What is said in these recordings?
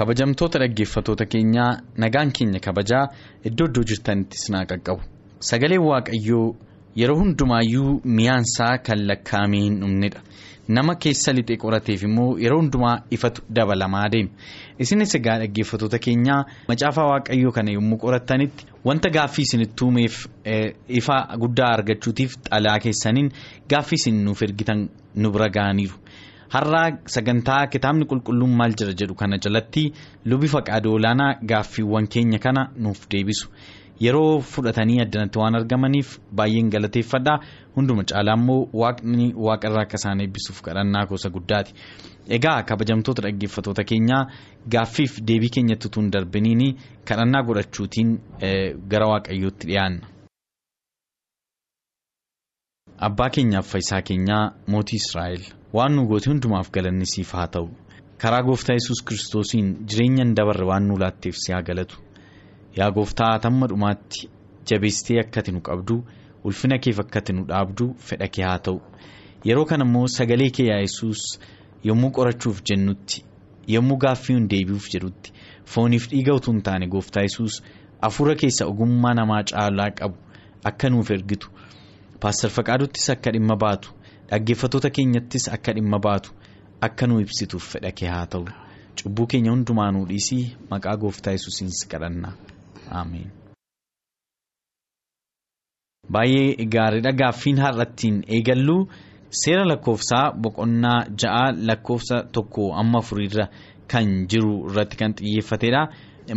Kabajamtoota dhaggeeffatoota keenyaa nagaan keenya kabajaa iddoo iddoo jirtanitti sinaa qaqqabu sagaleen waaqayyoo yeroo hundumaayyuu mi'aansaa kan lakkaa'amee hin dhumnedha nama keessa lixee qorateef immoo yeroo hundumaa ifatu dabalamaa deema isinis egaa dhaggeeffatoota keenyaa macaafaa waaqayyoo kana yommuu qorattanitti wanta gaaffii isinitti uumeef ifa guddaa argachuutiif xalaa keessaniin gaaffii isin nuuf ergitan nu bira ga'aniiru. Har'aa sagantaa kitaabni qulqulluun maal jira jedhu kana jalatti lubi faqaadoo olaanaa gaaffiiwwan keenya kana nuuf deebisu yeroo fudhatanii addanatti waan argamaniif baay'een galateeffadha hunduma caalaa immoo waaqni waaqarraa akka isaan eebbisuuf kadhannaa gosa guddaati egaa kabajamtoota dhaggeeffatoota keenyaa gaaffiif deebii keenyatti utuu hin darbiniin kadhannaa godhachuutiin gara waaqayyootti dhiyaanna. abbaa keenyaaf fayyisaa keenyaa mootii israa'el. Waan nu goote hundumaaf galanni siif haa ta'u. Karaa gooftaa yesus kiristoosiin jireenya hin dabarre waan nu laatteef si haa galatu. Yaa gooftaa hamma dhumaatti jabeessitee akkati nu qabdu ulfina keef akkati nu dhaabdu fedha kee haa ta'u. Yeroo kana immoo sagalee kee yaa yesus yommuu qorachuuf jennutti yommuu gaaffii hin deebi'uuf jedhutti fooniif dhiiga utuu hin taane gooftaa yesus hafuura keessa ogummaa namaa caalaa qabu akka nuuf ergitu. Paastar faqaaduttis akka dhimma baatu. Dhaggeeffatoota keenyattis akka dhimma baatu akka nu ibsituuf fedha kee haa ta'u. Cubbuu keenya hundumaa nuu dhiisii maqaa gooftaa yesuusiin si kadhanna. Ameen. baay'ee gaariidha. Gaaffiin har'attiin eegallu seera lakkoofsaa boqonnaa ja'a lakkoofsa tokko amma afuriirra kan jiru irratti kan xiyyeeffatedha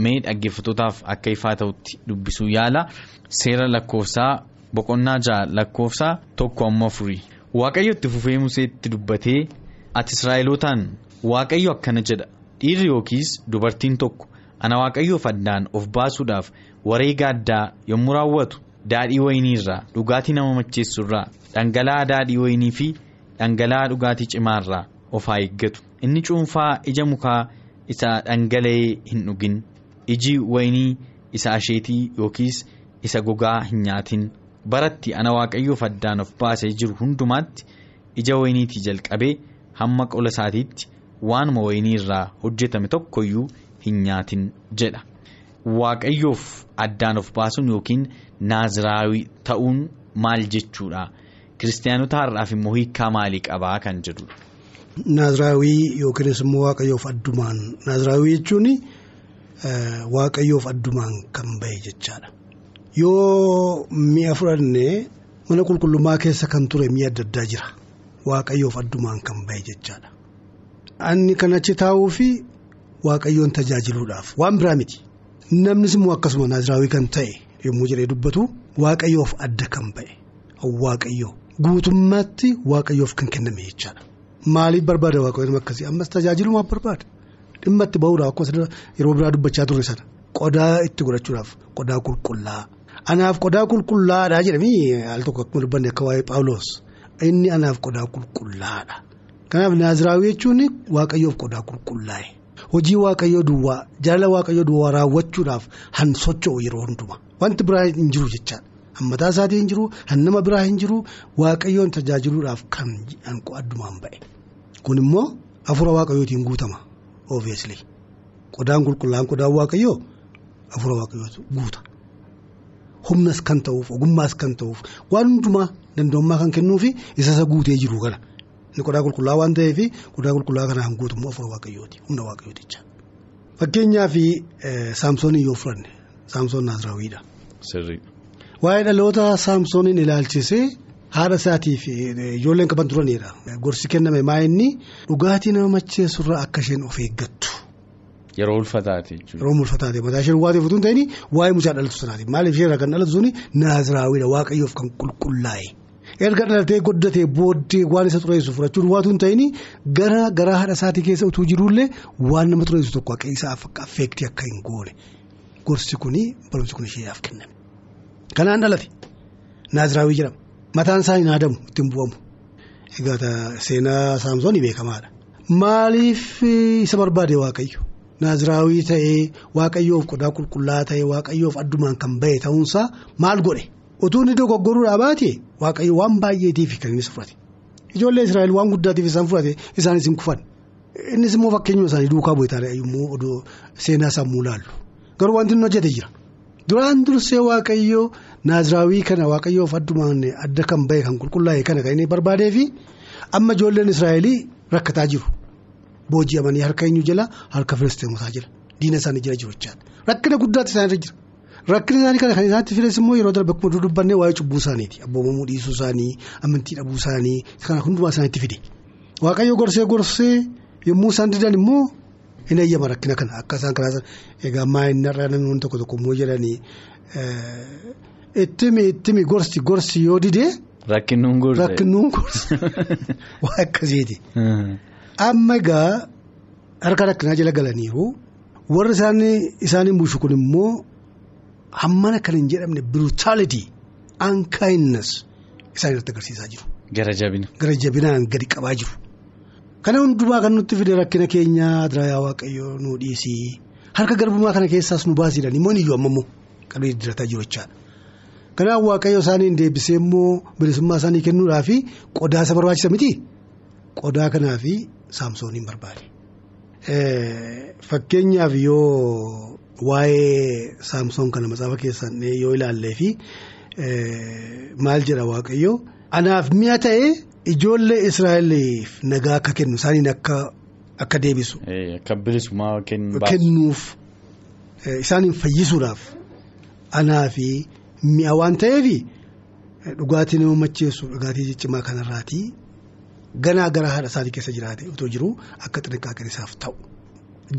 mee dhaggeeffatootaaf akka ifaa ta'utti dubbisuu yaala. Seera lakkoofsaa boqonnaa ja'a lakkoofsa tokko amma afurii. Waaqayyo itti fufee museetti dubbatee ati israa'elootaan waaqayyo akkana jedha. Dhiirri yookiis dubartiin tokko ana waaqayyoof addaan of baasuudhaaf wareega addaa yommuu raawwatu daadhii wayinii irraa dhugaatii nama macheessu irraa dhangala'aa daadhii wayinii fi dhangala'aa dhugaatii cimaa irraa of haa eeggatu. Inni cuunfaa ija mukaa isa dhangala'ee hin dhugin. Iji wayinii isa asheetii yookiis isa gogaa hin nyaatin. Baratti ana waaqayyoof addaan of baasee jiru hundumaatti ija wayiniitii jalqabee hamma qola isaatiitti waanuma wayinii irraa hojjetame tokkoyyuu hin nyaatin jedha waaqayyoof addaan of baasuun yookiin naaziraawii ta'uun maal jechuudha kiristaanota har'aaf immoo hiikaa maalii qabaa kan jedhudha. naaziraawii yookiinis immoo waaqayyoof addumaan naaziraawii jechuun waaqayyoof addumaan kan bahe jechaadha. Yoo mi'a fudhannee mana qulqullummaa keessa kan ture mi'a adda addaa jira. Waaqayyoof addumaan kan bahe jechaadha. Anni kan achi taa'uu fi waaqayyoon tajaajiluudhaaf. Waan biraa miti. Namnis immoo akkasuma naaziraawii kan ta'e yommuu jedhee dubbatu waaqayyoof adda kan bahe waaqayyoo. Guutummaatti waaqayyoof kan kenname jechaadha. Maaliif barbaada waaqayyoon akkasii? Ammas tajaajilumaaf barbaada. Dhimma itti bahuudhaaf akkasumas yeroo biraa dubbachaa turre sana qodaa itti godhachuudhaaf qodaa qulqullaa. Anaaf qodaa qulqullaadhaa jedhamii al tokko akkuma dubbanne akka waa'ee Paawuloos inni anaaf qodaa qulqullaadha. Kanaaf naaziraawii jechuun waaqayyoof qodaa qulqullaa'e hojii waaqayyoo duwwaa jaalala waaqayyoo duwwaa raawwachuudhaaf han socho'u yeroo hundumaa wanti biraa hin jiru jechaadha. Hammataa isaatii hin jiru han nama biraa hin jiru waaqayyoon tajaajiluudhaaf kan addumaan ba'e. Kun immoo hafuura waaqayyootiin guutama obviously qodaan qulqullaa'aan qodaan waaqayyoo hafuura waaqayyootu guuta. Humnas kan ta'uuf ogummaas kan ta'uuf waan hundumaa danda'ummaa kan kennuufi isa isa guutee jiru kana inni qodaa qulqullaa waan ta'eef qodaa qulqullaa kana kan guutummaa hafuura waaqayyooti humna waaqayyooticha. Fakkeenyaaf saamsoonii yoo fudhanne saamsoon naaziraawiidha. Waa'ee dhaloota saamsooniin ilaalchisee haadha isaatiif ijoolleen qaban turanidha. Gorsi kenname maa inni dhugaatii nama macheessurraa akka isheen of eeggattu Yeroo ulfataati. Yeroo ulfataati mataa ishee waateef utuu hin ta'in waa'ee mucaa dhalatu sanaati maaliif ishee irraa kan dhalatu suni naaziraawwiidha waaqayyoof kan qulqullaa'e. Erga dhalatee goddatee booddee waan isa xureessu fudhachuun waatu hin ta'in gara garaa haadha isaatii keessa utuu jirullee waan nama xureessu tokko akka isaa affeektii akka hin goone gorsi kuni barumsi kun isheedhaaf kenname. Kanaan dhalate naaziraawwii jedhama mataan isaa hin haadamu ittiin bu'amu egaa seenaa saamsoon beekamaadha. Maaliif isa barbaade waaqayyo naaziraawwii ta'ee waaqayyoof qodaa qulqullaa ta'ee waaqayyoof addumaan kan bahe ta'uunsaa maal godhe. Utuu inni dogoggoruudhaa baate waaqayyo waan baay'eetiif kan inni fudhate ijoollee Israa'el waan guddaatiif isaan fudhate isaanis hin kufan. Innis immoo fakkeenyuma isaanii duukaa bu'eetaadha yommuu odoo seenaa sammuu laallu. Garuu wanti inni hojjete jira. Duraan dursee waaqayyo naaziraawwii kana waaqayyoof addumaan adda kan bahe kan qulqullaa'e kana kan inni barbaadee fi amma ijoolleen Israa'elii rakkataa jiru booji'amanii harka eenyu jala harka firisteemotaa jira diina isaanii jira jiru jechaadha rakkina guddaatti isaanirra jira. Rakkina isaanii kana kan isaatti fides immoo yeroo darbe akkuma dubbannee waa'ee cubbuu isaaniiti abboomamuu dhiisuu isaanii amantii dhabuu isaanii kana hundumaa isaaniitti fide waaqayyo gorsee gorsee yommuu isaan didan immoo hin eeyyama rakkina kana akka isaan karaa egaa maayinarraa namni tokko tokko immoo jedhanii ittimi ittimi gorsi gorsi yoo didee. Rakkinuun gorsi. Rakkinuun gorsi waa akkasiiti. Amma egaa harka rakkinaa jala galaniiru warri isaanii bushu kun immoo. Hammana kan hin jedhamne brutality unkindness isaan irratti agarsiisaa jiru. Gara jabina. Gara jabinaan gadi qabaa jiru. Kana hundumaa kan nutti fide rakkina keenyaa diraayaa waaqayyoo nu dhiisii harka garbummaa kana keessaas nu baasiidhaan immoo iyyuu amma immoo kan dirataa jiru jechaadha. Kanaaf waaqayyo isaaniin deebisee immoo bilisummaa isaanii kennuudhaaf qodaa isa barbaachisa miti qodaa kanaaf saamsooniin barbaade. Fakkeenyaaf yoo. Waa'ee saamsoon kana matsaafa keessan yoo ilaallee fi maal jedha waaqayyo anaaf mi'a ta'e ijoollee Israa'eliif nagaa akka kennu isaaniin akka akka deebisu. Akka bilisummaa kennuuf isaaniin fayyisuudhaaf anaaf mi'a waan ta'eef dhugaatii nama macheessu dhugaatii ciccimaa kanarraatii ganaa gara haadha isaatii keessa jiraate otoo jiru akka xinniqqaaqan isaaf ta'u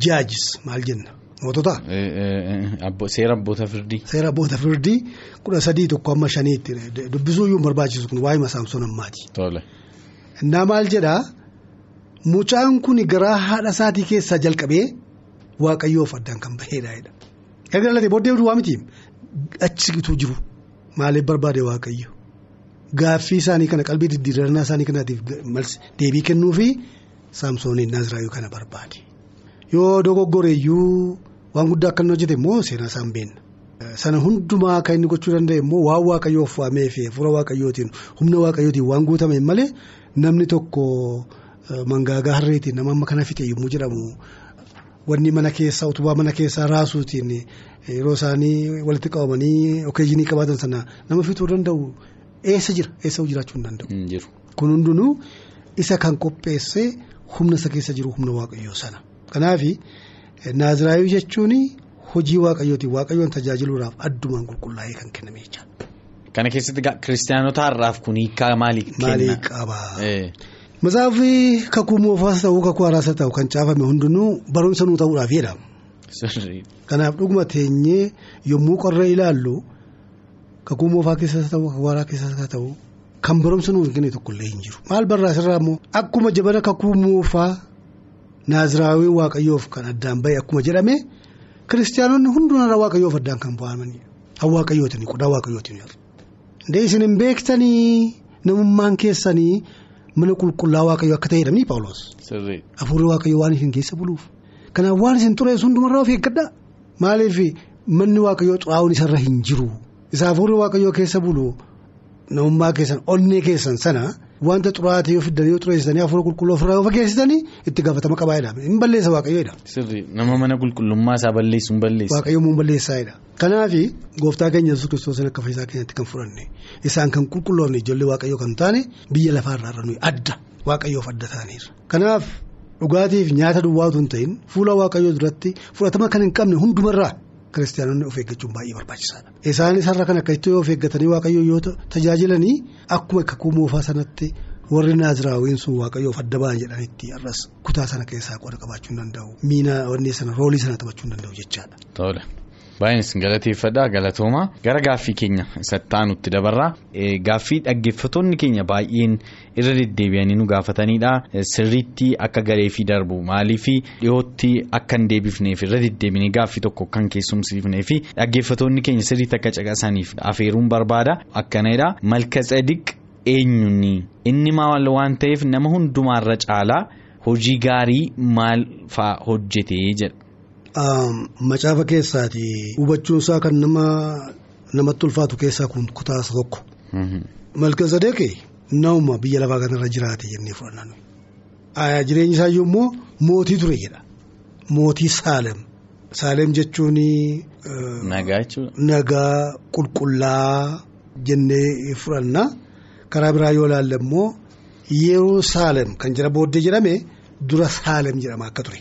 jaajis maal jenna. Mootota. Seera abboota firdii. Seera abboota firdii kudha sadii tokko amma shaniitti dubbisuu iyyuu barbaachisu kun waa'ee saamsoon ammaati. Innaa maal jedhaa mucaan kun garaa haadha isaatii keessaa jalqabee waaqayyoof addaan kan baheedha. Erga dhalatee booddee waa miti achitu jiru maaliif barbaade waaqayyo gaaffii isaanii kana qalbii diddiirannaa isaanii kanaatiif deebii kennuu fi saamsooniin naaziraayuu kana barbaade. Yoo dogoggoreeyyuu waan guddaa akka inni hojjete immoo seenaa isaan beenna. Sana hundumaa kan inni gochuu danda'e immoo waan waaqayyoof waamee fi hafuura waaqayyootiin humna waaqayyootiin waan guutame malee namni tokko mangaagaa harreetiin nama amma kana fixe yommuu jedhamu wanni mana keessaa utubaa mana keessaa raasuutiin yeroo isaanii walitti qabamanii okeejinii qabaatan sana nama fixuu danda'u eessa jira eessa jiraachuu hin danda'u. Kun hundinuu isa kan qopheesse humna isa keessa jiru humna waaqayyoo sana. Kanaaf naaziraayuu jechuun hojii waaqayyooti waaqayyoon tajaajiluudhaaf addumaan qulqullaa'ee kan kenname jechaadha. Kana keessatti kiristaanota har'aaf kun hiikaa maalii kenna? Maalii qaba? Matsaafi kakuu moofaas ta'uu kakuu haaraas ta'u kan caafame hundinuu barumsa nuu ta'uudhaaf jedhama. Kanaaf dhuguma teenyee yommuu qorree ilaallu kakuu moofaa keessas ta'u kakuu haaraa keessas ta'u kan barumsa nuu kenne tokkollee hin jiru. Maal barraasirraa immoo akkuma jabana kakuu moofaa. Naaziraawii waaqayyoof kan addaan bahe akkuma jedhame kiristaanonni hundumarraa waaqayyoof addaan kan bu'amanidha. Kan waaqayyootiin qodaa waaqayyootiin jiru. Ndee isin hin beektanii namummaan keessanii mana qulqullaa waaqayyoo akka ta'edha ni Paawuloos. Hafuurri waaqayyoo waan isin keessa buluuf. Kanaaf waan isin xureessu hundumarraa of eeggadhaa. Maaliif manni waaqayyoo xuraa'uun isarra hin jiru. Isa hafuurri waaqayyoo keessa bulu namummaa keessan onnee keessan sana. Wanta xuraate yoo fiddan yoo xureessitanii hafuura qulqulluu ofirraa yoo fageessitanii itti gaafatama qabaa jedhama. Inni balleessa waaqayyoodha. Sirri nama mana qulqullummaa isaa balleessuun balleessa. Waaqayyoo immoo balleessaadha. Kanaaf gooftaa keenya yesus kiristoos akka fayyisaa keenyatti kan fudhanne isaan kan qulqulloofne ijoollee waaqayyoo kan taane biyya lafaarraa irra nuyi adda waaqayyoof adda ta'aniirra. Kanaaf dhugaatiif nyaata duwwaa utuu hin ta'in fuula waaqayyoo duratti fudhatama kan hin qabne hundumarraa. Kiristaanonni of eeggachuun baay'ee barbaachisaadha. Isaanis har'a kan akkasitti of eeggatanii waaqayyoo yoo tajaajilanii akkuma kakuu moofaa sanatti warri naaziraawiin sun waaqayyoof adda ba'an jedhanitti har'as kutaa sana keessaa qooda qabaachuu danda'u miina wanni sana roolii sana taphachuu danda'u jechaadha. Tola. Baay'eenis galateeffadha galatooma gara gaaffii keenya isatti aanutti dabarraa gaaffii dhaggeeffattoonni keenya baay'een irra deddeebi'anii nu gaafatanidha sirriitti akka galee fi darbu maaliif dhiyootti akka hin deebifneef irra deddeebinee gaaffii tokko kan keessumsiifnee fi dhaggeeffattoonni keenya sirriitti akka caqasaniif afeeruun barbaada akkanadha malka tsadiq eenyuuni inni maal waan ta'eef nama hundumaarra caalaa hojii gaarii maal fa'aa hojjetee jedha. Macaafa keessaati hubachuun isaa kan nama namatti ulfaatu keessaa kun kutaa tokko. Malka sadeeqee nama biyya lafaa kanarra jiraate jennee fudhanna. Jireenyi isaa immoo mootii ture jedha. Mootii Saalem. Saalem jechuun. Nagaa jechuudha. Nagaa qulqullaa jennee fudhanna. Karaa biraa yoo ilaalle immoo yeroo Saalem kan jira booddee jedhame dura Saalem jedhama akka ture.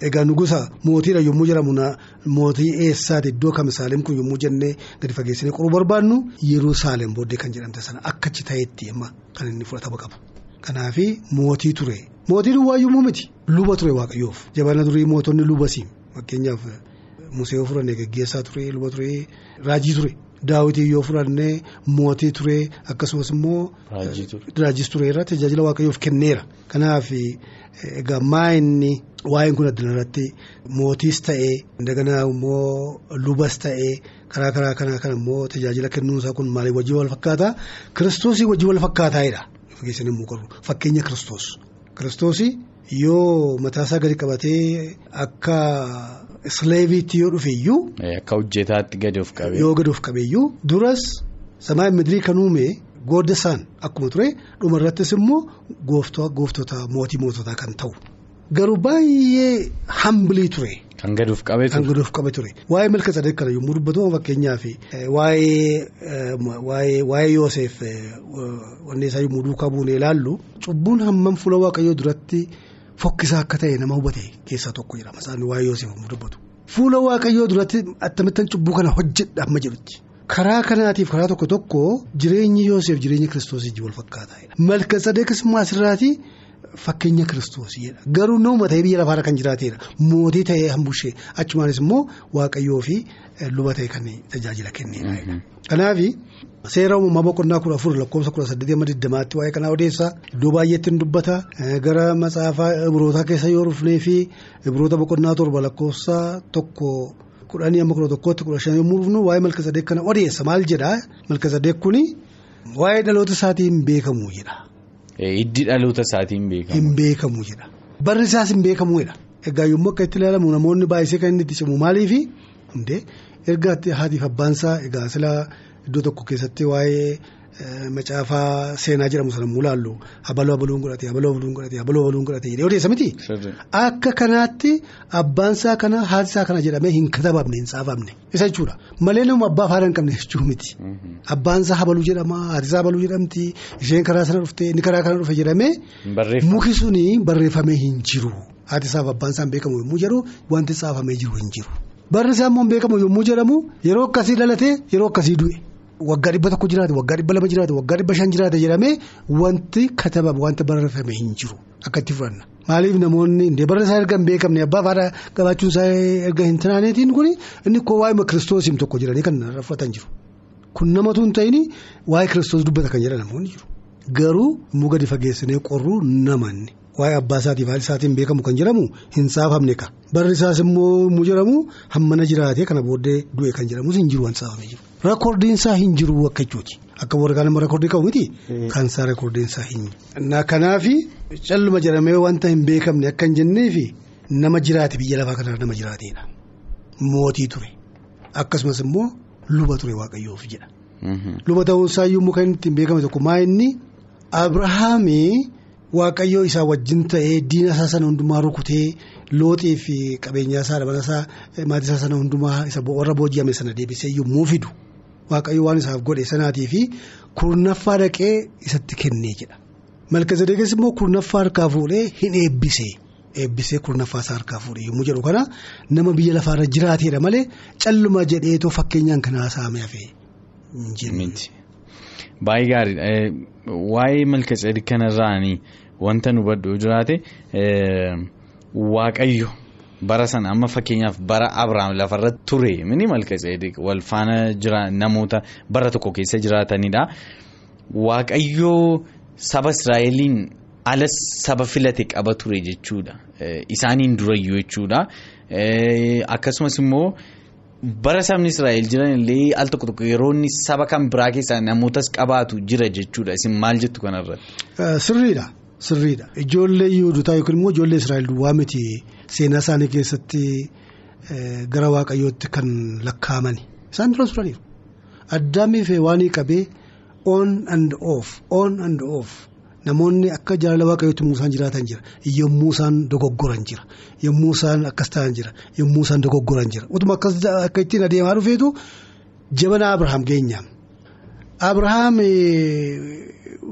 Egaa nugusa mootiidha yommuu jedhamu mootii eessaati? Iddoo kam Saalem kun yommuu jennee gadi fageessinee qoruu barbaannu yeroo Saalem booddee kan jedhamte sana akkachi ta'etti amma kan inni fudhatama qaba. Kanaaf mootii ture. Mootiin waa yommuu miti. Luba ture waaqayyoof. Jabana durii mootonni lubasiim fakkeenyaaf Musee yoo fudhannee geggeessaa ture luba ture raajii ture. Daawwitii yoo fudhannee mootii ture akkasumas immoo. Raajis ture irra tajaajila waaqayyoof kenneera. Kanaaf egaa maa inni waa'een kun addana irratti mootiis ta'ee daganaa immoo lubas ta'ee karaa karaa kanaa kan immoo tajaajila kennuunsaa kun maalii wajjin wal fakkaataa kiristoosii wajjin wal fakkaataa'edha. Fakkeenya kiristoos. Kiristoosii yoo mataasaa gadi qabatee akka. Sileeviitti yoo dhufe iyyuu. Akka hojjetaatti gadi of qabee. Yoo gadi of qabeeyyuu duras samaa midirii kan uume goodda isaan akkuma ture dhuma irrattis immoo gooftota mootii moototaa kan ta'u. Garuu baay'ee hambilii ture. Kan gadi of qabee ture. Kan gadi of qabee ture. Waa'ee milka sadee kana yommuu dubbatu fakkeenyaaf waa'ee waa'ee Yoosef wanni isaa yommuu duukaa buunee ilaallu cubbuun hammam fuula waaqayyoo duratti. Fokkisaa akka ta'e nama hubate keessaa tokko jedhama isaan waa'ee Yoosef yommuu dubbatu. Fuula waaqayyoo duratti attamittan cubbuu kana hojjedha amma jedhutti. Karaa kanaatiif karaa tokko tokko jireenyi Yoosef jireenya kiristoosii wal fakkaataadha. Malka sadeekas immoo asirraati fakkeenya kiristoosidha. Garuu nama ta'ee biyya lafaarra kan jiraateedha. Mootii ta'ee hambushee achumaanis immoo waaqayyoo fi luba ta'e kan tajaajila kenneedha. Kanaaf seera uumamaa boqonnaa kudha afur lakkoofsa kudha saddeetii amma digdamaatti waa'ee kanaa odeessaa iddoo baay'eetti ni dubbata gara matsaafaa ibrootaa keessa yoo dhufnee fi ibroota boqonnaa torba lakkoofsa tokko kudhanii amma kudha tokkootti kudha shan yommuu dhufnu waa'ee malka sadeek kana odeessa maal jedhaa malka sadeek kuni waa'ee dhaloota isaatiin beekamu jedha. Hiddi dhaloota isaatiin beekamu. Hin beekamu jedha. Barri isaas hin beekamuudha. Egaa yommuu akka itti ilaalamu namoonni baay'isee kan inni itti cimu maaliifi hundee erga haatiif abbaansaa egaa silaa iddoo tokko keessatti waa'ee macaafaa seenaa jedhamu sana muu laallu habaloo habaluun godhate habaloo habaluun godhate habaloo habaluun godhate jedhee odeessa miti. Akka kanaatti abbaansaa kana haatisaa kana jedhamee hin katabamne hin saafamne isa jechuudha malee nama abbaa faana hin qabne jechuu miti. Abbaansaa habaluu jedhama haatisaa habaluu jedhamti isheen karaa sana dhufte inni karaa kana dhufe jedhamee. Muki suni barreeffamee hin jiru haatisaaf abbaansaa beekamu yommuu jedhu wanti saafamee jiru hin jiru. Barri isaa immoo beekamu yommuu jedhamu yeroo akkasii dhalate yeroo akkasii du'e. Waggaa dhibba tokko jiraate waggaa dhibba lama jiraate waggaa dhibba shan jiraate jedhamee wanti katabame wanti barreeffame hin jiru akka itti fudhanna. Maaliif namoonni indee barri isaa erga hin beekamne abbaa faadhaa qabaachuun isaa erga hin tanaaneetiin kuni inni koo waa'ee kiristoosiin tokko jedhanii kan fudhatan jiru. Kun namatu hin ta'in waa'ee kiristoos dubbata kan jedhan namoonni jiru. Garuu immoo gadi fageessinee qorruu namanni. Waa'ee abbaa isaatiif haati isaatiin beekamu kan jedhamu hin saafamne ka. Barri isaas immoo immoo jedhamu hammana jiraatee kana booddee du'e kan jedhamus hin jiru waan saafamee jiru. Reekoordiin isaa hin jiru akka jechuuti. Akka warra kaan immoo reekoordii qabu miti. Kan isaa reekoordiin isaa hin jiru. Kanaaf calluma jedhamee wanta hin beekamne akka hin jenneefi nama jiraate biyya lafaa kanarra nama jiraateedha. Mootii ture. Akkasumas immoo luba ture waaqayyoof jedha. Luba ta'uun isaa iyyuu kan ittiin beekame tokko maa inni Abrahaamii. Waaqayyoo isaa wajjin ta'ee diina isaa sana hundumaa rukutee looxii fi qabeenyaa isaa dabala isaa maatii isaa sana hundumaa isa warra booji'ame sana deebisee yommuu fidu waaqayyo waan isaaf godhe sanaatii fi kurnaffaa dhaqee isatti kennee jedha. Malkazadeeqis immoo kurnaffaa harkaa fuudhee hin eebbisee eebbisee kurnaffaa isaa harkaa fuudhee yommuu jedhu kana nama biyya lafaarra jiraateedha malee calluma jedheetoo fakkeenyaan kan haasa'ame hafee baay'ee gaariidha. Waa'ee malkaseedii kanarraanii wanta nu baddu jiraate waaqayyo bara sana amma fakkeenyaaf bara Abiraam lafarratti ture mini malkaseedii wal faana jira namoota bara tokko keessa jiraatanidha. Waaqayyo saba Israa'eliin ala saba filate qaba ture jechuudha. Isaaniin durayyuu jechuudha. Akkasumas immoo. bara sabni israa'el jiran illee al tokko tokko yeroo inni saba kan biraa keessaa namootas qabaatu jira jechuudha isin maal jettu kanarratti. Sirriidha sirriidha. Ijoollee yuudotaa yookiin immoo ijoollee israa'el duwwaa miti seenaa isaanii keessatti gara waaqayyootti kan lakkaa'amani isaan dura turaniiru addaamiif waanii qabee on and off on and off. Namoonni akka jaalala waaqayyootti yommuu isaan jiraatan jira. Yommuu isaan dogoggoran jira. Yommuu isaan akkas ta'an jira. Yommuu isaan dogoggoran jira. Utuma akkas akka ittiin adeemaa dhufeetu jabana Abirahaam geenyaam. Abirahaam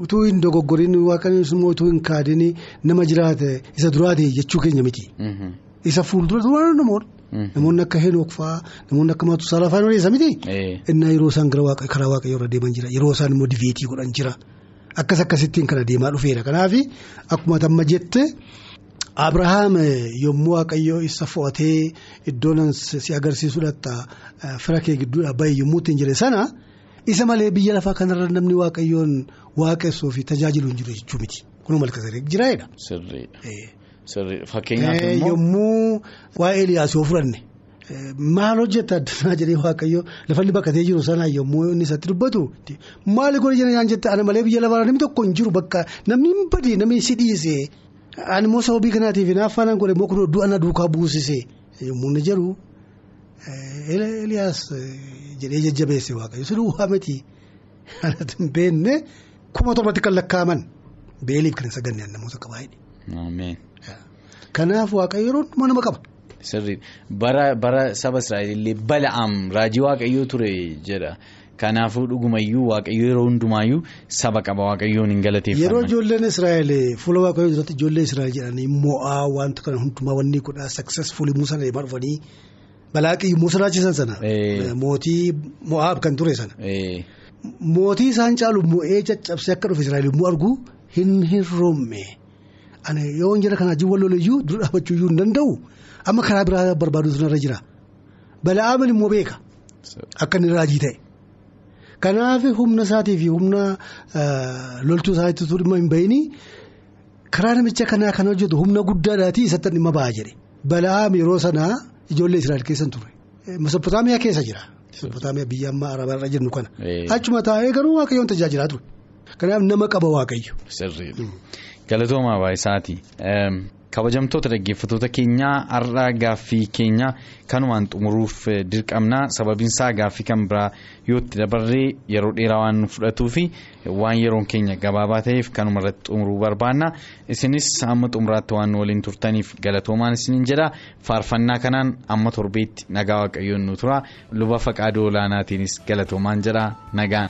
utuu hin dogoggoriin waaqayyoon immoo utuu hin kaadin nama jiraate isa duraate jechuu keenya miti. Isa fuuldura duraa namoonni. Namoonni akka Henook fa'aa namoonni akka Maatusaalaa fa'aa odeessa miti. Innaa yeroo isaan karaa waaqayyoo irra deeman jira yeroo isaan immoo diveetii godhan jira. Akkas akkasittiin kan adeemaa dhufeera kanaaf akkuma tamma jette Abrahaam yommuu waaqayyoo isa fo'atee iddoon si agarsiisuudhaatti fira kee gidduudhaa bahe yommuu ittiin jedhe sana isa malee biyya lafaa kanarra namni waaqayyoon waaqessuu fi tajaajilu hin jiru jechuu miti kunuu malkasadee jiraayedha. Sirriidha. Fakkeenyaaf immoo. Yommuu waa'ee Eliyaas yoo fudhanne. Maal hojjetta addunyaa jedhee waaqayyo lafalli bakkatee jiru sana yommuu inni isatti dubbatu maali jedhanii naan jette ana malee biyya lafaa namni tokko hin jiru bakka namni hin badee namni si dhiise ani immoo sababii kanaatiif naaffaanaan godhe immoo kun du'a na duukaa buusise yommuu inni jedhu Eliyaas jedhee jajjabeesse waaqayyo si duwwaa miti anatti hin beekne kuma torbatti kan lakkaa'aman beeliif kan isa ganneen namoota qabaayidha. Kanaaf waaqayyo yeroo hundumaa nama qaba. Sirriidha. Bara bara saba Israa'el illee bala'aam raajii waaqayyoo ture jedha. Kanaafuu dhugumayyuu waaqayyoo yeroo hundumaayyuu saba qaba waaqayyoon hin galateeffaman. Yeroo ijoolleen Israa'el fuula waaqayyoo duratti ijoollee Israa'el jedhanii mo'aa wanta kana hundumaa wanni godhaa successful Muusaan deemaa dhufanii balaaqii yommuu sodaachisan sana. Mootii mo'aab kan ture sana. Mootii isaan caalu mo'ee caccabsee akka dhufe Israa'el yommuu argu hin hirroomme. Ani yoo jira kanaa jiru wallooliyyuu dura dhaabachuu iyyuu hin danda'u. Amma karaa biraa barbaaduutu narra jira. Bala'aamin immoo beeka. Akka inni raajii ta'e. Kanaaf humna isaatii fi humna loltuu isaatti dhimma hin bahinii karaa namicha kanaa kan hojjetu humna guddaadhaatii isatti dhimma ba'a jedhe. Bala'aam yeroo sanaa ijoollee Israa'el keessa ture. Mesopotaamiyaa keessa jira. Mesopotaamiyaa biyya amma arabaa irra jirnu kana. Achuma taa'ee garuu waaqayyoon tajaajilaa ture. Kanaaf nama qaba waaqayyo. Galatoomaa baay'isaati. Kabajamtoota dhaggeeffattoota keenyaa har'a gaaffii keenya kanumaan xumuruuf dirqamna sababiinsaa gaaffii kan biraa yoo itti dabarree yeroo dheeraa waan nu fudhatuu fi waan yeroon keenya gabaabaa ta'eef kanuma irratti xumuruu barbaanna. Isinis amma xumuraatti waan nu waliin turtaniif galatoomaan isiniin jedha faarfannaa kanaan amma torbeetti nagaa waaqayyoon nu tura. Luba faqaaduu olaanaatiinis galatoomaan jedha nagaan.